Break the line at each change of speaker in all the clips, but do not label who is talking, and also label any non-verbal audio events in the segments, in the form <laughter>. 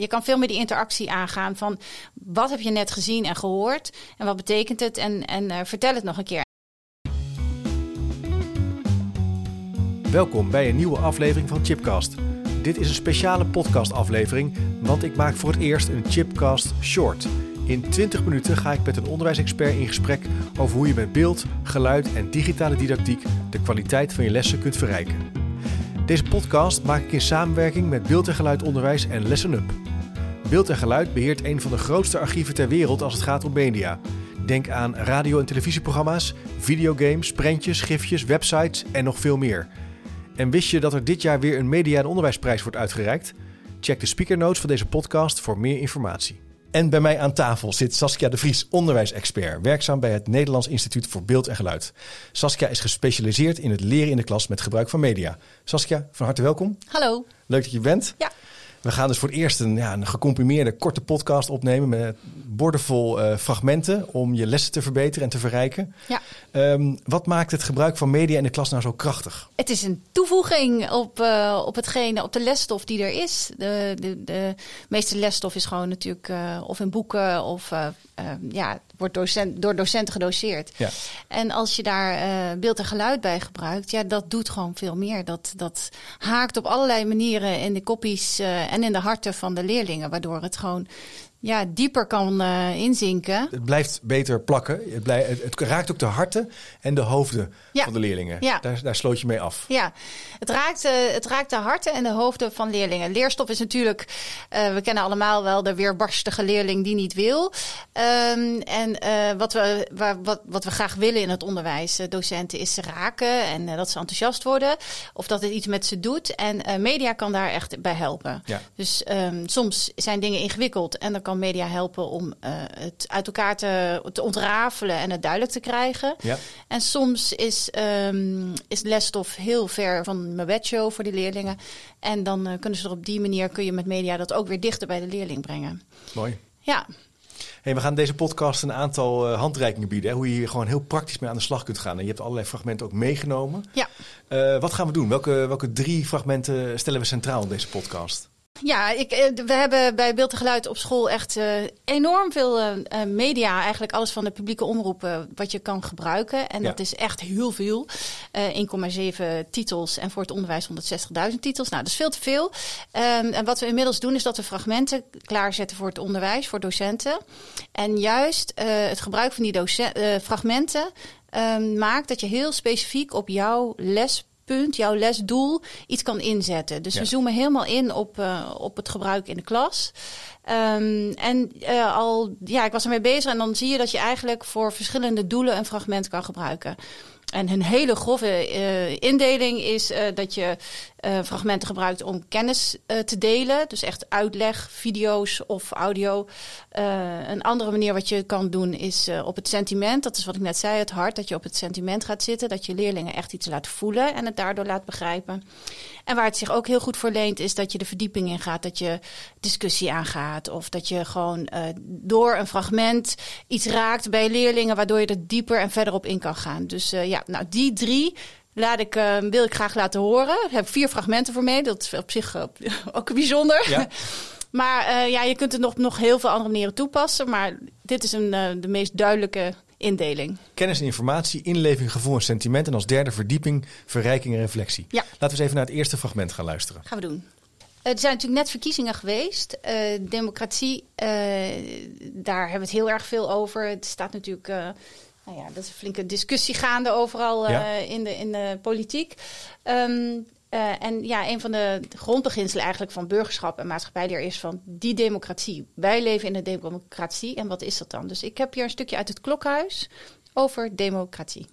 Je kan veel meer die interactie aangaan van wat heb je net gezien en gehoord en wat betekent het en, en uh, vertel het nog een keer.
Welkom bij een nieuwe aflevering van Chipcast. Dit is een speciale podcastaflevering, want ik maak voor het eerst een Chipcast Short. In 20 minuten ga ik met een onderwijsexpert in gesprek over hoe je met beeld, geluid en digitale didactiek de kwaliteit van je lessen kunt verrijken. Deze podcast maak ik in samenwerking met Beeld en Geluid Onderwijs en Lesson Up. Beeld en Geluid beheert een van de grootste archieven ter wereld als het gaat om media. Denk aan radio- en televisieprogramma's, videogames, prentjes, gifjes, websites en nog veel meer. En wist je dat er dit jaar weer een Media- en Onderwijsprijs wordt uitgereikt? Check de speaker notes van deze podcast voor meer informatie. En bij mij aan tafel zit Saskia de Vries, onderwijsexpert, werkzaam bij het Nederlands Instituut voor Beeld en Geluid. Saskia is gespecialiseerd in het leren in de klas met gebruik van media. Saskia, van harte welkom.
Hallo.
Leuk dat je bent.
Ja.
We gaan dus voor het eerst een, ja, een gecomprimeerde korte podcast opnemen met bordenvol uh, fragmenten om je lessen te verbeteren en te verrijken.
Ja.
Um, wat maakt het gebruik van media in de klas nou zo krachtig?
Het is een toevoeging op, uh, op hetgene, op de lesstof die er is. De, de, de meeste lesstof is gewoon natuurlijk uh, of in boeken of ja, wordt docent, door docenten gedoseerd.
Ja.
En als je daar beeld en geluid bij gebruikt, ja, dat doet gewoon veel meer. Dat, dat haakt op allerlei manieren in de kopies en in de harten van de leerlingen, waardoor het gewoon ja, dieper kan uh, inzinken.
Het blijft beter plakken. Het, blijft, het, het, raakt ook de harten en de hoofden
ja.
van de leerlingen.
Ja.
Daar, daar sloot je mee af.
Ja, het raakt, uh, het raakt de harten en de hoofden van leerlingen. Leerstof is natuurlijk, uh, we kennen allemaal wel de weerbarstige leerling die niet wil. Um, en wat, we, waar, wat, wat we graag willen in het onderwijs, docenten, is ze raken en dat ze enthousiast worden. Of dat het iets met ze doet. En media kan daar echt bij helpen.
Ja.
Dus um, soms zijn dingen ingewikkeld en dan kan media helpen om uh, het uit elkaar te, te ontrafelen en het duidelijk te krijgen.
Ja.
En soms is, um, is lesstof heel ver van mijn bedshow voor die leerlingen. En dan uh, kunnen ze er op die manier, kun je met media dat ook weer dichter bij de leerling brengen.
Mooi.
Ja.
Hey, we gaan deze podcast een aantal uh, handreikingen bieden. Hè, hoe je hier gewoon heel praktisch mee aan de slag kunt gaan. En je hebt allerlei fragmenten ook meegenomen.
Ja.
Uh, wat gaan we doen? Welke, welke drie fragmenten stellen we centraal in deze podcast?
Ja, ik, we hebben bij Beeld en Geluid op school echt uh, enorm veel uh, media. Eigenlijk alles van de publieke omroepen wat je kan gebruiken. En
Ja.
dat is echt heel veel. Uh, 1,7 titels en voor het onderwijs 160.000 titels. Nou, dat is veel te veel. Um, en wat we inmiddels doen is dat we fragmenten klaarzetten voor het onderwijs, voor docenten. En juist het gebruik van die docent, fragmenten um, maakt dat je heel specifiek op jouw les punt, jouw lesdoel, iets kan inzetten. Dus
Ja.
we zoomen helemaal in op, uh, op het gebruik in de klas. Um, en uh, al, ja, ik was ermee bezig en dan zie je dat je eigenlijk voor verschillende doelen een fragment kan gebruiken. En een hele grove uh, indeling is uh, dat je uh, fragmenten gebruikt om kennis te delen. Dus echt uitleg, video's of audio. een andere manier wat je kan doen is op het sentiment. Dat is wat ik net zei, het hart. Dat je op het sentiment gaat zitten. Dat je leerlingen echt iets laat voelen en het daardoor laat begrijpen. En waar het zich ook heel goed voor leent, is dat je de verdieping in gaat. Dat je discussie aangaat. Of dat je gewoon door een fragment iets raakt bij leerlingen, waardoor je er dieper en verder op in kan gaan. Dus uh, ja, nou die drie. Laat ik, uh, wil ik graag laten horen. Ik heb vier fragmenten voor mij. Dat is op zich <laughs> ook bijzonder.
Ja. <laughs>
maar ja, je kunt het nog, nog heel veel andere manieren toepassen. Maar dit is een, de meest duidelijke indeling.
Kennis en informatie, inleving, gevoel en sentiment. En als derde verdieping, verrijking en reflectie.
Ja.
Laten we eens even naar het eerste fragment gaan luisteren.
Gaan we doen. Er zijn natuurlijk net verkiezingen geweest. Uh, democratie, uh, daar hebben we het heel erg veel over. Het staat natuurlijk, uh, nou ja, dat is een flinke discussie gaande overal
Ja.
in, de, in de politiek. Um, uh, en ja, een van de grondbeginselen eigenlijk van burgerschap en maatschappijleer is van die democratie. Wij leven in een democratie en wat is dat dan? Dus ik heb hier een stukje uit het klokhuis over democratie.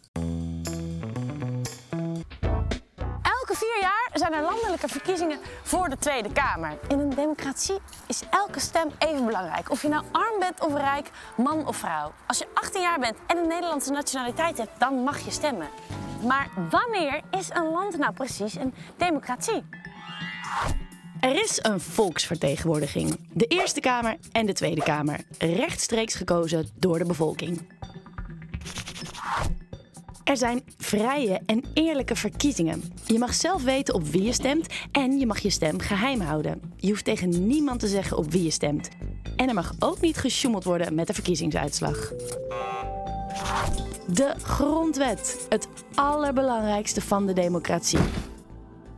Er landelijke verkiezingen voor de Tweede Kamer. In een democratie is elke stem even belangrijk. Of je nou arm bent of rijk, man of vrouw. Als je 18 jaar bent en een Nederlandse nationaliteit hebt, dan mag je stemmen. Maar wanneer is een land nou precies een democratie?
Er is een volksvertegenwoordiging. De Eerste Kamer en de Tweede Kamer. Rechtstreeks gekozen door de bevolking. Er zijn vrije en eerlijke verkiezingen. Je mag zelf weten op wie je stemt en je mag je stem geheim houden. Je hoeft tegen niemand te zeggen op wie je stemt. En er mag ook niet gesjoemeld worden met de verkiezingsuitslag. De grondwet, het allerbelangrijkste van de democratie.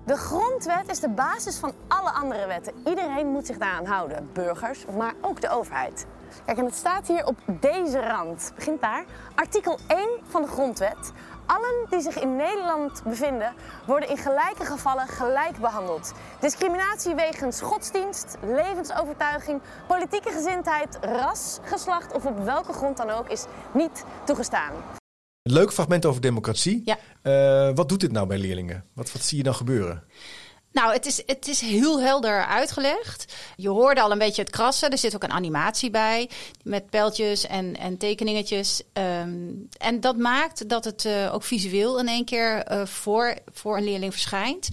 De grondwet is de basis van alle andere wetten. Iedereen moet zich daaraan houden. Burgers, maar ook de overheid. Kijk, en het staat hier op deze rand. Begint daar. Artikel 1 van de grondwet. Allen die zich in Nederland bevinden, worden in gelijke gevallen gelijk behandeld. Discriminatie wegens godsdienst, levensovertuiging, politieke gezindheid, ras, geslacht of op welke grond dan ook is niet toegestaan.
Leuk fragment over democratie.
Ja.
Eh, wat doet dit nou bij leerlingen? Wat, wat zie je dan gebeuren?
Nou, het is, het is heel helder uitgelegd. Je hoorde al een beetje het krassen. Er zit ook een animatie bij met pijltjes en, en tekeningetjes. Ehm, en dat maakt dat het uh, ook visueel in één keer uh, voor, voor een leerling verschijnt.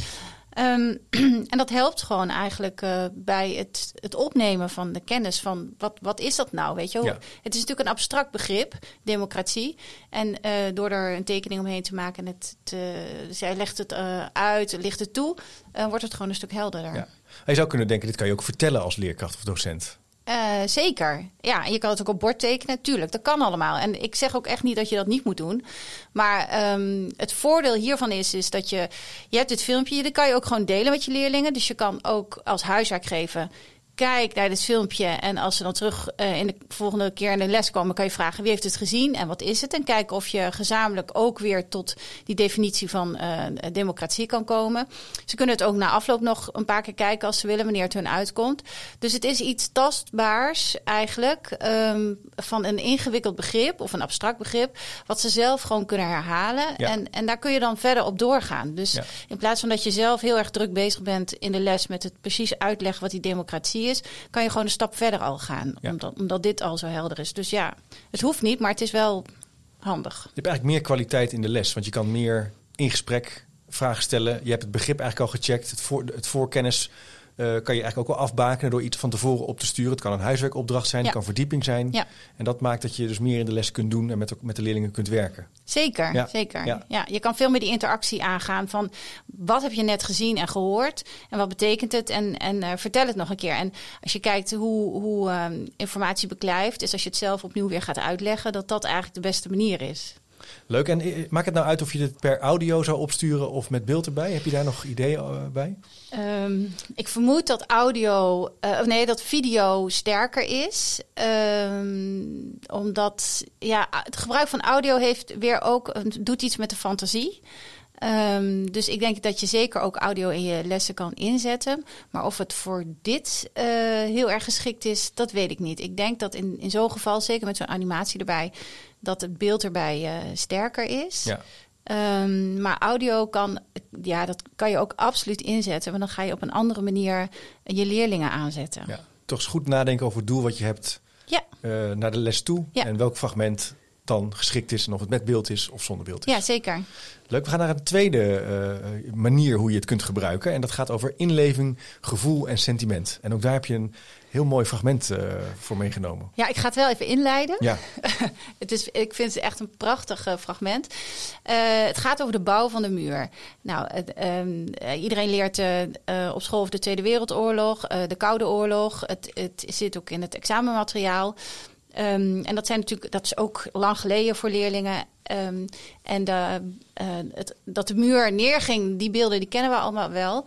Um, <clears throat> en dat helpt gewoon eigenlijk uh, bij het, het opnemen van de kennis van wat, wat is dat nou, weet je?
Ja.
Het is natuurlijk een abstract begrip, democratie. En uh, door er een tekening omheen te maken en het te, jij legt het uh, uit, licht het toe, wordt het gewoon een stuk helderder.
Ja. Je zou kunnen denken, dit kan je ook vertellen als leerkracht of docent.
Uh, zeker. Ja, je kan het ook op bord tekenen. Tuurlijk, dat kan allemaal. En ik zeg ook echt niet dat je dat niet moet doen. Maar um, het voordeel hiervan is, is dat je... Je hebt dit filmpje, dat kan je ook gewoon delen met je leerlingen. Dus je kan ook als huiswerk geven... Kijk naar dit filmpje en als ze dan terug uh, in de volgende keer in de les komen, kan je vragen wie heeft het gezien en wat is het? En kijken of je gezamenlijk ook weer tot die definitie van uh, democratie kan komen. Ze kunnen het ook na afloop nog een paar keer kijken als ze willen, wanneer het hun uitkomt. Dus het is iets tastbaars eigenlijk um, van een ingewikkeld begrip of een abstract begrip, wat ze zelf gewoon kunnen herhalen.
Ja.
En, en daar kun je dan verder op doorgaan. Dus
Ja.
in plaats van dat je zelf heel erg druk bezig bent in de les met het precies uitleggen wat die democratie is, kan je gewoon een stap verder al gaan.
Ja.
Omdat, omdat dit al zo helder is. Dus ja, het hoeft niet, maar het is wel handig.
Je hebt eigenlijk meer kwaliteit in de les, want je kan meer in gesprek vragen stellen. Je hebt het begrip eigenlijk al gecheckt. Het, voor, het voorkennis kan je eigenlijk ook wel afbakenen door iets van tevoren op te sturen. Het kan een huiswerkopdracht zijn,
Ja.
het kan verdieping zijn.
Ja.
En dat maakt dat je dus meer in de les kunt doen en met, met de leerlingen kunt werken.
Zeker,
Ja,
zeker.
ja.
Ja. je kan veel meer die interactie aangaan van wat heb je net gezien en gehoord en wat betekent het en, en eh, vertel het nog een keer. En als je kijkt hoe, hoe ehm, informatie beklijft, is als je het zelf opnieuw weer gaat uitleggen, dat dat eigenlijk de beste manier is.
Leuk. En eh, maakt het nou uit of je dit per audio zou opsturen of met beeld erbij? Heb je daar nog ideeën eh, bij?
Ehm, ik vermoed dat audio, eh, of nee, dat video sterker is. Ehm, omdat ja, het gebruik van audio heeft weer ook, doet iets met de fantasie. Ehm, dus ik denk dat je zeker ook audio in je lessen kan inzetten. Maar of het voor dit heel erg geschikt is, dat weet ik niet. Ik denk dat in, in zo'n geval, zeker met zo'n animatie erbij, dat het beeld erbij eh, sterker is.
Ja.
Ehm, maar audio kan, ja, dat kan je ook absoluut inzetten. Want dan ga je op een andere manier je leerlingen aanzetten.
ja. Toch eens goed nadenken over het doel wat je hebt
Ja,
eh, naar de les toe.
Ja.
En welk fragment dan geschikt is en of het met beeld is of zonder beeld is.
ja zeker.
Leuk, we gaan naar een tweede eh, manier hoe je het kunt gebruiken. En dat gaat over inleving, gevoel en sentiment. En ook daar heb je een heel mooi fragment eh, voor meegenomen.
Ja, ik ga het wel even inleiden.
Ja, <laughs>
Het is, ik vind het echt een prachtig eh, fragment. Eh, het gaat over de bouw van de muur. Nou, het, ehm, eh, iedereen leert op school over de Tweede Wereldoorlog, de Koude Oorlog. Het, het zit ook in het examenmateriaal. Ehm, en dat, zijn natuurlijk, dat is ook lang geleden voor leerlingen. Ehm, en de, het, dat de muur neerging, die beelden die kennen we allemaal wel.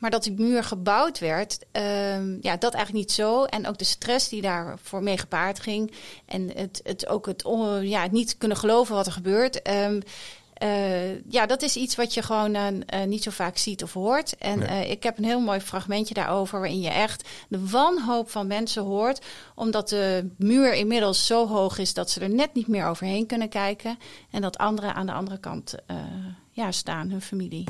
Maar dat die muur gebouwd werd, ehm, ja, dat eigenlijk niet zo. En ook de stress die daarvoor mee gepaard ging. En het, het ook het, on- ja, het niet kunnen geloven wat er gebeurt. Ehm, eh, ja, dat is iets wat je gewoon eh, eh, niet zo vaak ziet of hoort. En
Nee.
ik heb een heel mooi fragmentje daarover, waarin je echt de wanhoop van mensen hoort. Omdat de muur inmiddels zo hoog is dat ze er net niet meer overheen kunnen kijken. En dat anderen aan de andere kant ja, staan, hun familie.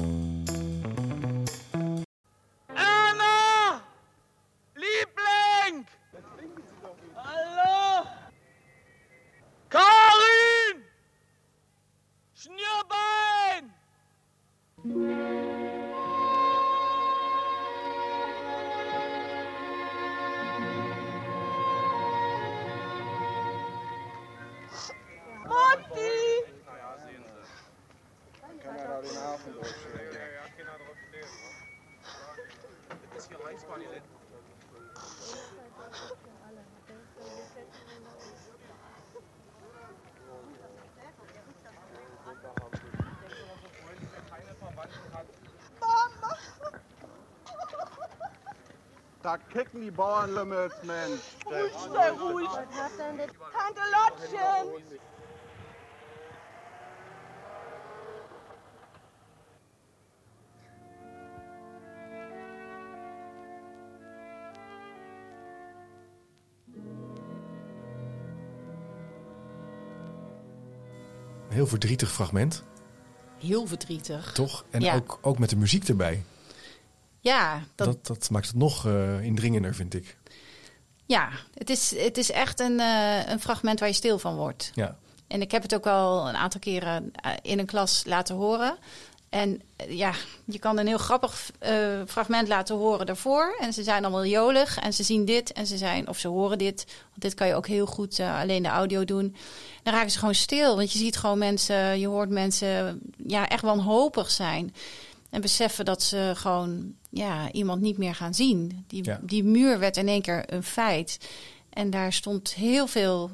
Da kicken die Bauernlümmels, Mensch.
Ruhig, sei ruhig. Tante Lottchen.
Heel verdrietig fragment,
Heel verdrietig.
toch? En
Ja.
ook, ook met de muziek erbij.
Ja, dat,
Dat, dat, maakt het nog eh, indringender, vind ik.
ja het, is, het is echt een, eh, een fragment waar je stil van wordt.
Ja.
En ik heb het ook al een aantal keren eh, in een klas laten horen. En eh, ja, je kan een heel grappig eh, fragment laten horen daarvoor. En ze zijn allemaal jolig en ze zien dit en ze zijn, of ze horen dit. Want dit kan je ook heel goed eh, alleen de audio doen. Dan raken ze gewoon stil, want je ziet gewoon mensen, je hoort mensen ja, echt wanhopig zijn. En beseffen dat ze gewoon ja, iemand niet meer gaan zien. Die,
Ja.
die muur werd in één keer een feit. En daar stond heel veel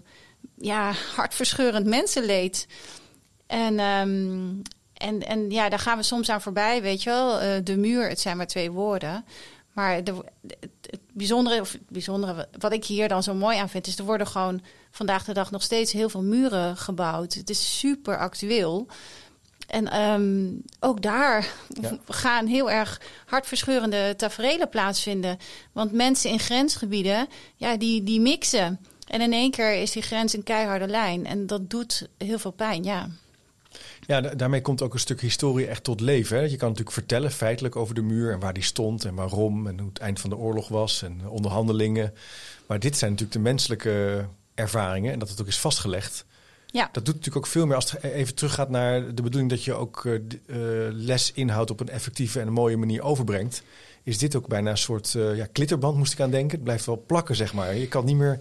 ja, hartverscheurend mensenleed. En, ehm, en, en ja, daar gaan we soms aan voorbij, weet je wel. Eh, de muur, het zijn maar twee woorden. Maar de, het, bijzondere, of het bijzondere, wat ik hier dan zo mooi aan vind, is er worden gewoon vandaag de dag nog steeds heel veel muren gebouwd. Het is super actueel. En ehm, ook daar
Ja. <laughs>
gaan heel erg hartverscheurende taferelen plaatsvinden. Want mensen in grensgebieden, ja, die, die mixen. En in één keer is die grens een keiharde lijn. En dat doet heel veel pijn, ja.
Ja, da- daarmee komt ook een stuk historie echt tot leven. Hè? Je kan natuurlijk vertellen feitelijk over de muur en waar die stond en waarom en hoe het eind van de oorlog was en de onderhandelingen. Maar dit zijn natuurlijk de menselijke ervaringen en dat het ook is vastgelegd.
Ja,
Dat doet natuurlijk ook veel meer als het even teruggaat naar de bedoeling dat je ook eh, d- eh, lesinhoud op een effectieve en een mooie manier overbrengt. Is dit ook bijna een soort eh, ja, klitterband, moest ik aan denken. Het blijft wel plakken, zeg maar. Je kan niet meer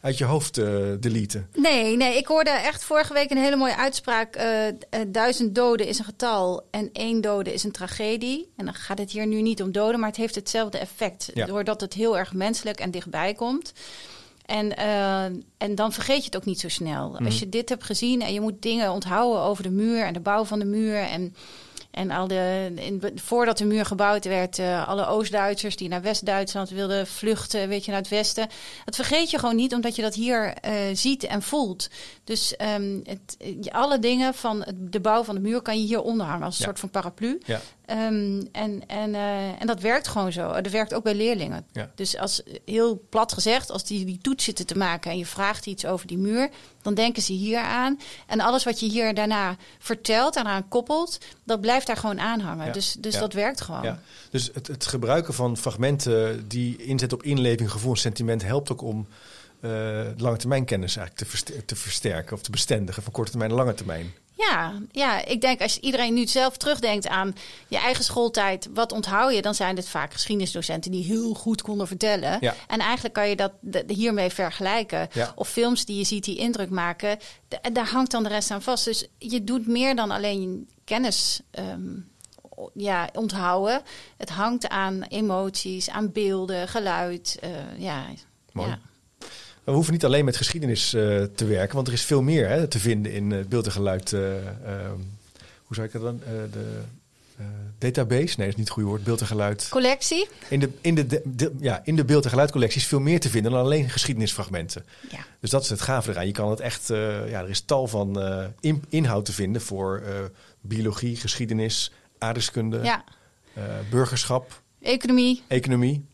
uit je hoofd eh, deleten.
Nee, nee, ik hoorde echt vorige week een hele mooie uitspraak. eh, eh, duizend doden is een getal en één dode is een tragedie. En dan gaat het hier nu niet om doden, maar het heeft hetzelfde effect.
Ja.
Doordat het heel erg menselijk en dichtbij komt. En, en dan vergeet je het ook niet zo snel. Als je dit hebt gezien en je moet dingen onthouden over de muur en de bouw van de muur. En, en al de, in, voordat de muur gebouwd werd, eh, alle Oost-Duitsers die naar West-Duitsland wilden vluchten, weet je, naar het westen. Dat vergeet je gewoon niet, omdat je dat hier eh, ziet en voelt. Dus ehm, het, je- alle dingen van het- de bouw van de muur kan je hier onderhangen als een
Ja.
soort van paraplu.
Ja.
Ehm, en, en, eh, en dat werkt gewoon zo. Dat werkt ook bij leerlingen.
Ja.
Dus als heel plat gezegd, als die die toets zitten te maken en je vraagt iets over die muur, dan denken ze hier aan. En alles wat je hier daarna vertelt en aan koppelt, dat blijft daar gewoon aanhangen.
Ja.
Dus, dus
Ja.
dat werkt gewoon.
Ja. Dus het, het gebruiken van fragmenten die inzetten op inleving, gevoel en sentiment helpt ook om eh lange termijn kennis eigenlijk te versterken of te bestendigen van korte termijn en lange termijn.
Ja, ja, ik denk als iedereen nu zelf terugdenkt aan je eigen schooltijd, wat onthoud je? Dan zijn het vaak geschiedenisdocenten die heel goed konden vertellen.
Ja.
En eigenlijk kan je dat hiermee vergelijken.
Ja.
Of films die je ziet die indruk maken, daar hangt dan de rest aan vast. Dus je doet meer dan alleen kennis ehm, ja, onthouden. Het hangt aan emoties, aan beelden, geluid. eh, ja.
Mooi.
Ja.
We hoeven niet alleen met geschiedenis eh, te werken, want er is veel meer hè, te vinden in eh, beeld en geluid. eh, ehm, hoe zou ik dat dan? De database? Nee, dat is niet het goede woord. Beeld en geluid.
Collectie?
In de, in de, de- de- ja, in de beeld- en geluidcollectie is veel meer te vinden dan alleen geschiedenisfragmenten.
Ja.
Dus dat is het gave eraan. Je kan het echt, ja, er is tal van in- inhoud te vinden voor biologie, geschiedenis, aardrijkskunde,
ja.
burgerschap,
Economie.
economie.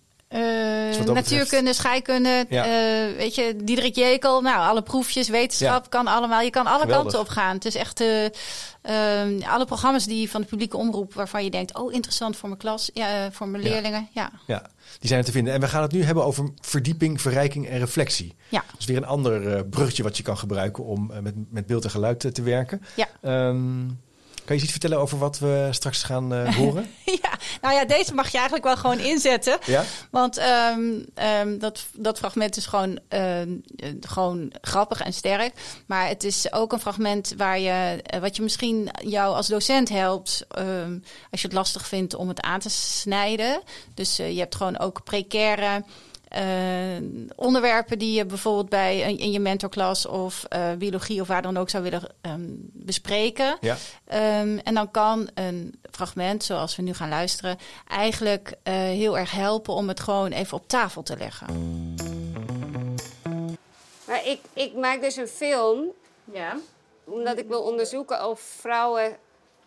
Eh,
Dus
natuurkunde, scheikunde,
Ja.
eh, weet je, Diederik Jekel. Nou, alle proefjes, wetenschap,
Ja.
kan allemaal. Je kan alle
Geweldig.
kanten op gaan. Het is echt eh, ehm, alle programma's die van de publieke omroep... waarvan je denkt, oh, interessant voor mijn klas, ja, eh, voor mijn leerlingen. Ja,
Ja, die zijn er te vinden. En we gaan het nu hebben over verdieping, verrijking en reflectie.
ja.
Dat is weer een ander eh, bruggetje wat je kan gebruiken om eh, met, met beeld en geluid eh, te werken.
Ja.
Ehm, kan je iets vertellen over wat we straks gaan eh, horen? <laughs>
ja. Nou ja, deze mag je eigenlijk wel gewoon inzetten.
ja?
Want ehm, ehm, dat, dat fragment is gewoon, ehm, eh, gewoon grappig en sterk. Maar het is ook een fragment waar je, eh, wat je misschien jou als docent helpt. als je het lastig vindt om het aan te snijden. Dus eh, je hebt gewoon ook precaire. Eh, onderwerpen die je bijvoorbeeld bij in je mentorklas of eh, biologie of waar dan ook zou willen ehm, bespreken.
Ja.
Ehm, en dan kan een fragment, zoals we nu gaan luisteren, eigenlijk eh, heel erg helpen om het gewoon even op tafel te leggen.
Maar ik, ik maak dus een film
Ja.
omdat ik wil onderzoeken of vrouwen,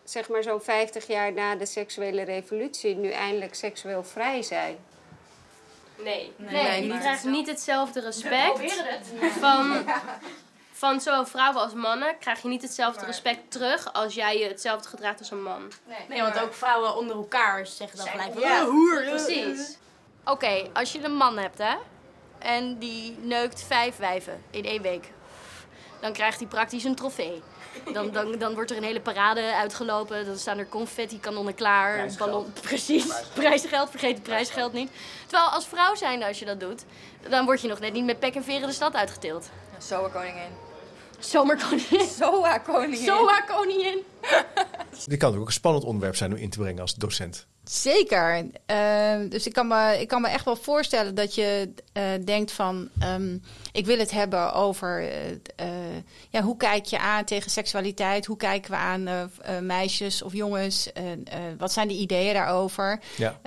zeg maar zo'n 50 jaar na de seksuele revolutie, nu eindelijk seksueel vrij zijn.
Nee, nee, die krijgen niet hetzelfde respect van, <laughs> van zowel vrouwen als mannen. Krijg je niet hetzelfde respect terug als jij je hetzelfde gedraagt als een man.
Nee, want ook vrouwen onder elkaar zeggen dan gelijk van...
Ja,
"Oh, hoer.
Precies.
Oké, als je een man hebt, hè. En die neukt vijf wijven in één week. Dan krijgt hij praktisch een trofee. Dan, dan, dan wordt er een hele parade uitgelopen. Dan staan er confetti kanonnen klaar. Ballon, <laughs> precies, prijsgeld. Vergeet het prijsgeld niet. Terwijl als vrouw zijnde, als je dat doet... dan word je nog net niet met pek en veren de stad uitgetild.
Zomerkoningin. <laughs>
Zomerkoningin.
Zoa koningin.
Zomaar koningin. <laughs>
Dit kan ook een spannend onderwerp zijn om in te brengen als docent.
Zeker. Ehm, dus ik kan, me, ik kan me echt wel voorstellen dat je eh, denkt van... ehm, ik wil het hebben over... eh, eh, ja, hoe kijk je aan tegen seksualiteit? Hoe kijken we aan meisjes of jongens? Wat zijn de ideeën daarover?
Ja.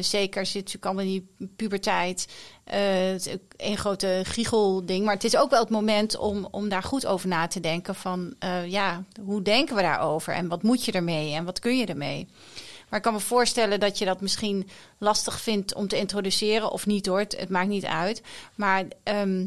Zeker zit natuurlijk allemaal in die puberteit. Het is een grote griegelding. Maar het is ook wel het moment om, om daar goed over na te denken. Van ja, hoe denken we daarover? En wat moet je ermee? En wat kun je ermee? Maar ik kan me voorstellen dat je dat misschien lastig vindt om te introduceren. Of niet hoor, het, het maakt niet uit. Maar ehm,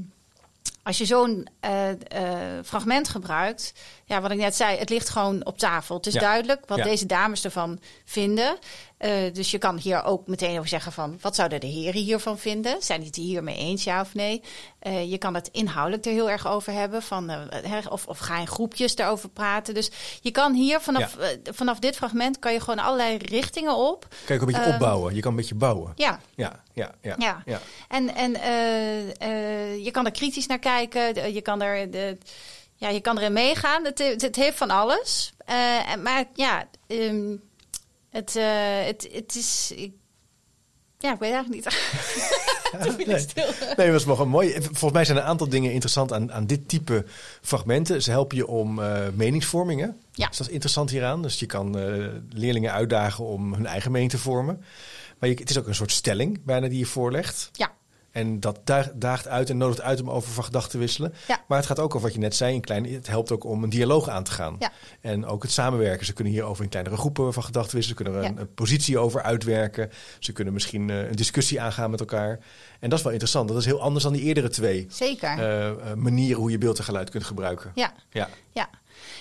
als je zo'n eh, eh, fragment gebruikt, ja, wat ik net zei, het ligt gewoon op tafel. Het is
Ja.
duidelijk wat
Ja.
deze dames ervan vinden. Eh, dus je kan hier ook meteen over zeggen van, wat zouden de heren hiervan vinden? Zijn die het hiermee eens, ja of nee? Eh, je kan het inhoudelijk er heel erg over hebben, van, hè, of, of ga in groepjes daarover praten. Dus je kan hier vanaf, vanaf dit fragment kan je gewoon allerlei richtingen op.
Kijk, een beetje opbouwen. Je kan een beetje bouwen.
Ja,
Ja, ja, ja.
ja.
ja.
En, en je kan er kritisch naar kijken. Je kan er, de, ja, je kan erin meegaan. Het, het, het heeft van alles. Maar ja, ehm, het, eh, het, het is. Ik, ja, ik weet eigenlijk niet. <laughs>
nee. nee, dat is wel gewoon mooi. Volgens mij zijn een aantal dingen interessant aan, aan dit type fragmenten. Ze helpen je om eh, meningsvormingen.
Ja.
Dus dat is interessant hieraan. Dus je kan eh, leerlingen uitdagen om hun eigen mening te vormen. Maar je, het is ook een soort stelling bijna die je voorlegt.
Ja.
En dat daagt, uit en nodigt uit om over van gedachten te wisselen.
Ja.
Maar het gaat ook over wat je net zei. Een klein, het helpt ook om een dialoog aan te gaan.
Ja.
En ook het samenwerken. Ze kunnen hier over in kleinere groepen van gedachten wisselen. Ze kunnen er
Ja.
een positie over uitwerken. Ze kunnen misschien eh, een discussie aangaan met elkaar. En dat is wel interessant. Dat is heel anders dan die eerdere twee
Zeker.
eh, eh, manieren hoe je beeld en geluid kunt gebruiken.
ja.
Ja.
Ja.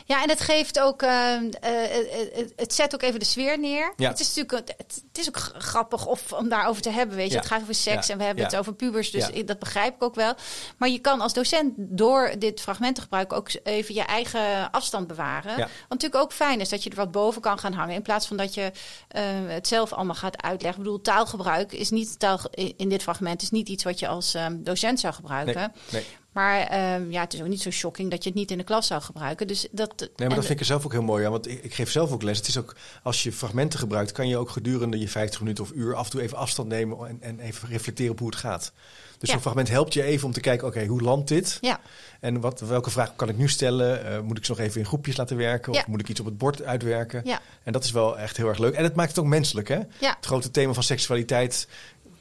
Ja, en het geeft ook, eh, eh, eh, het- zet ook even de sfeer neer.
Ja.
Het is natuurlijk, het, het is ook grappig of, om daarover te hebben, weet je.
Ja.
Het gaat over seks
Ja.
en we hebben het over pubers, dus dat begrijp ik ook wel. Maar je kan als docent door dit fragment te gebruiken ook even je eigen afstand bewaren. Wat natuurlijk ook fijn is dat je er wat boven kan gaan hangen, in plaats van dat je eh, het zelf allemaal gaat uitleggen. Ik bedoel, taalgebruik is niet taal in dit fragment is niet iets wat je als eh, docent zou gebruiken.
Nee, nee.
Maar ehm, ja, het is ook niet zo shocking dat je het niet in de klas zou gebruiken. Dus dat,
Nee, maar dat vind ik er zelf ook heel mooi aan. Want ik, ik geef zelf ook les. Het is ook, als je fragmenten gebruikt, kan je ook gedurende je 50 minuten of uur af en toe even afstand nemen en, en even reflecteren op hoe het gaat. Dus
Ja.
zo'n fragment helpt je even om te kijken, oké, hoe landt dit?
Ja,
En wat, welke vraag kan ik nu stellen? Eh, moet ik ze nog even in groepjes laten werken?
Ja.
Of moet ik iets op het bord uitwerken?
ja,
En dat is wel echt heel erg leuk. En het maakt het ook menselijk, hè?
ja.
Het grote thema van seksualiteit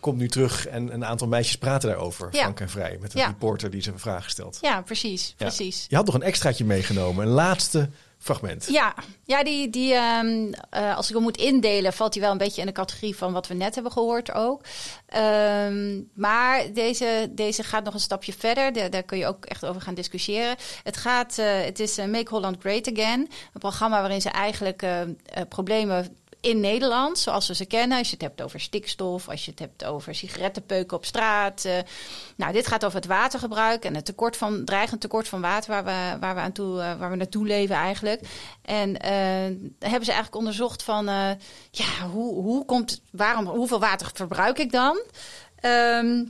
komt nu terug en een aantal meisjes praten daarover,
Ja.
frank en vrij, met een
Ja.
reporter die ze een vraag stelt.
Ja, precies, precies.
Je had nog een extraatje meegenomen, een laatste fragment.
Ja, ja die, die ehm, eh, als ik hem moet indelen, valt hij wel een beetje in de categorie van wat we net hebben gehoord ook. Ehm, maar deze, deze gaat nog een stapje verder. Daar, daar kun je ook echt over gaan discussiëren. Het, gaat, eh, het is eh, Make Holland Great Again. Een programma waarin ze eigenlijk problemen in Nederland, zoals we ze kennen. Als je het hebt over stikstof, als je het hebt over sigarettenpeuken op straat. eh, nou, dit gaat over het watergebruik en het tekort van, dreigend tekort van water waar we, waar we, aan toe, eh, waar we naartoe leven eigenlijk. En daar hebben ze eigenlijk onderzocht van, ja, hoe, hoe komt, waarom, hoeveel water verbruik ik dan? Ehm,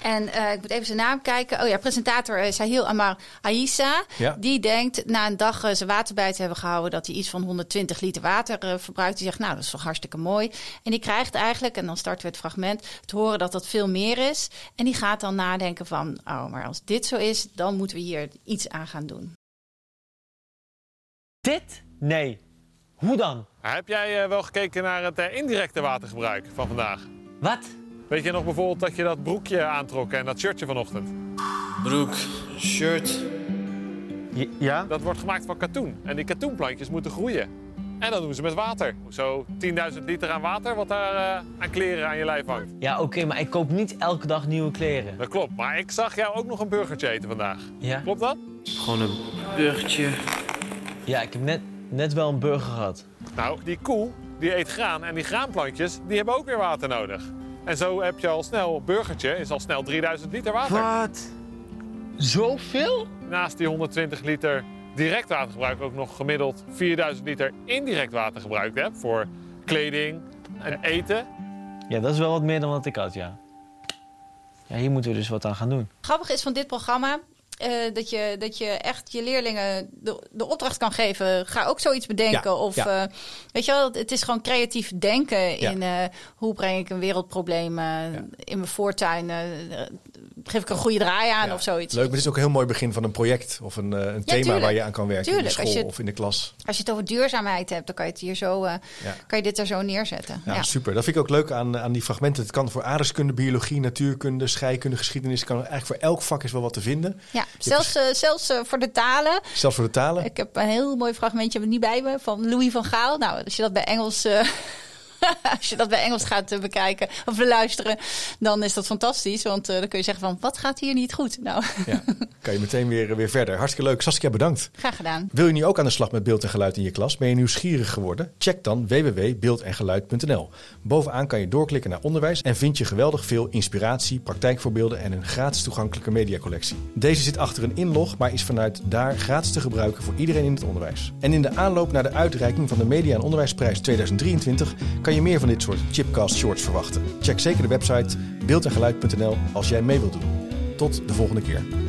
En uh, ik moet even zijn naam kijken. Oh ja, presentator is Sahil Amar Aissa.
Ja.
Die denkt na een dag uh, zijn water bij te hebben gehouden... dat hij iets van 120 liter water uh, verbruikt. Die zegt, nou, dat is toch hartstikke mooi. En die krijgt eigenlijk, en dan starten we het fragment... te horen dat dat veel meer is. En die gaat dan nadenken van... oh, maar als dit zo is, dan moeten we hier iets aan gaan doen.
Dit? Nee. Hoe dan?
Heb jij wel gekeken naar het indirecte watergebruik van vandaag?
Wat?
Weet je nog bijvoorbeeld dat je dat broekje aantrok en dat shirtje vanochtend?
Broek, shirt.
Ja?
Dat wordt gemaakt van katoen. En die katoenplantjes moeten groeien. En dat doen ze met water. Zo 10.000 liter aan water wat daar uh, aan kleren aan je lijf hangt.
Ja, oké, okay, maar ik koop niet elke dag nieuwe kleren.
Dat klopt, maar ik zag jou ook nog een burgertje eten vandaag.
Ja?
Klopt dat?
Gewoon een burgertje.
Ja, ik heb net, net wel een burger gehad.
Nou, die koe die eet graan en die graanplantjes die hebben ook weer water nodig. En zo heb je al snel, een burgertje is al snel 3000 liter water.
Wat? Zoveel?
Naast die 120 liter direct watergebruik ook nog gemiddeld 4000 liter indirect water gebruikt heb. Voor kleding en eten.
Ja, dat is wel wat meer dan wat ik had, ja. Ja, hier moeten we dus wat aan gaan doen.
Grappig is van dit programma, uh, dat, je, dat je echt je leerlingen de, de opdracht kan geven. Ga ook zoiets bedenken.
Ja,
of
ja.
Uh, weet je wel, het is gewoon creatief denken
Ja.
in uh, hoe breng ik een wereldprobleem in mijn voortuin. Geef ik een goede draai aan
Ja.
of zoiets.
Leuk, maar het is ook een heel mooi begin van een project of een, eh, een thema waar je aan kan werken in
Tuurlijk,
de
als
school
je-
of in de klas.
Als je het over duurzaamheid hebt, dan kan je het hier zo, eh, kan je dit er zo neerzetten.
Ja, super. Dat vind ik ook leuk aan, aan die fragmenten. Het kan voor aardrijkskunde, biologie, natuurkunde, scheikunde, geschiedenis. Kan eigenlijk voor elk vak is wel wat te vinden.
Ja, zelfs, eh, zelfs voor de talen.
Zelfs voor de talen.
Ik heb een heel mooi fragmentje, niet bij me, van Louis van Gaal. Nou, als je dat bij Engels, <laughs> als je dat bij Engels gaat eh, bekijken of beluisteren, dan is dat fantastisch. Want eh, dan kun je zeggen van, wat gaat hier niet goed? Nou,
Ja, <laughs> kan je meteen weer, weer verder. Hartstikke leuk. Saskia, bedankt.
graag gedaan.
Wil je nu ook aan de slag met beeld en geluid in je klas? Ben je nieuwsgierig geworden? Check dan www.beeldengeluid.nl. Bovenaan kan je doorklikken naar onderwijs en vind je geweldig veel inspiratie, praktijkvoorbeelden en een gratis toegankelijke mediacollectie. Deze zit achter een inlog, maar is vanuit daar gratis te gebruiken voor iedereen in het onderwijs. En in de aanloop naar de uitreiking van de Media en Onderwijsprijs 2023 kan je meer van dit soort Chipcast Shorts verwachten. Check zeker de website beeldengeluid.nl als jij mee wilt doen. Tot de volgende keer.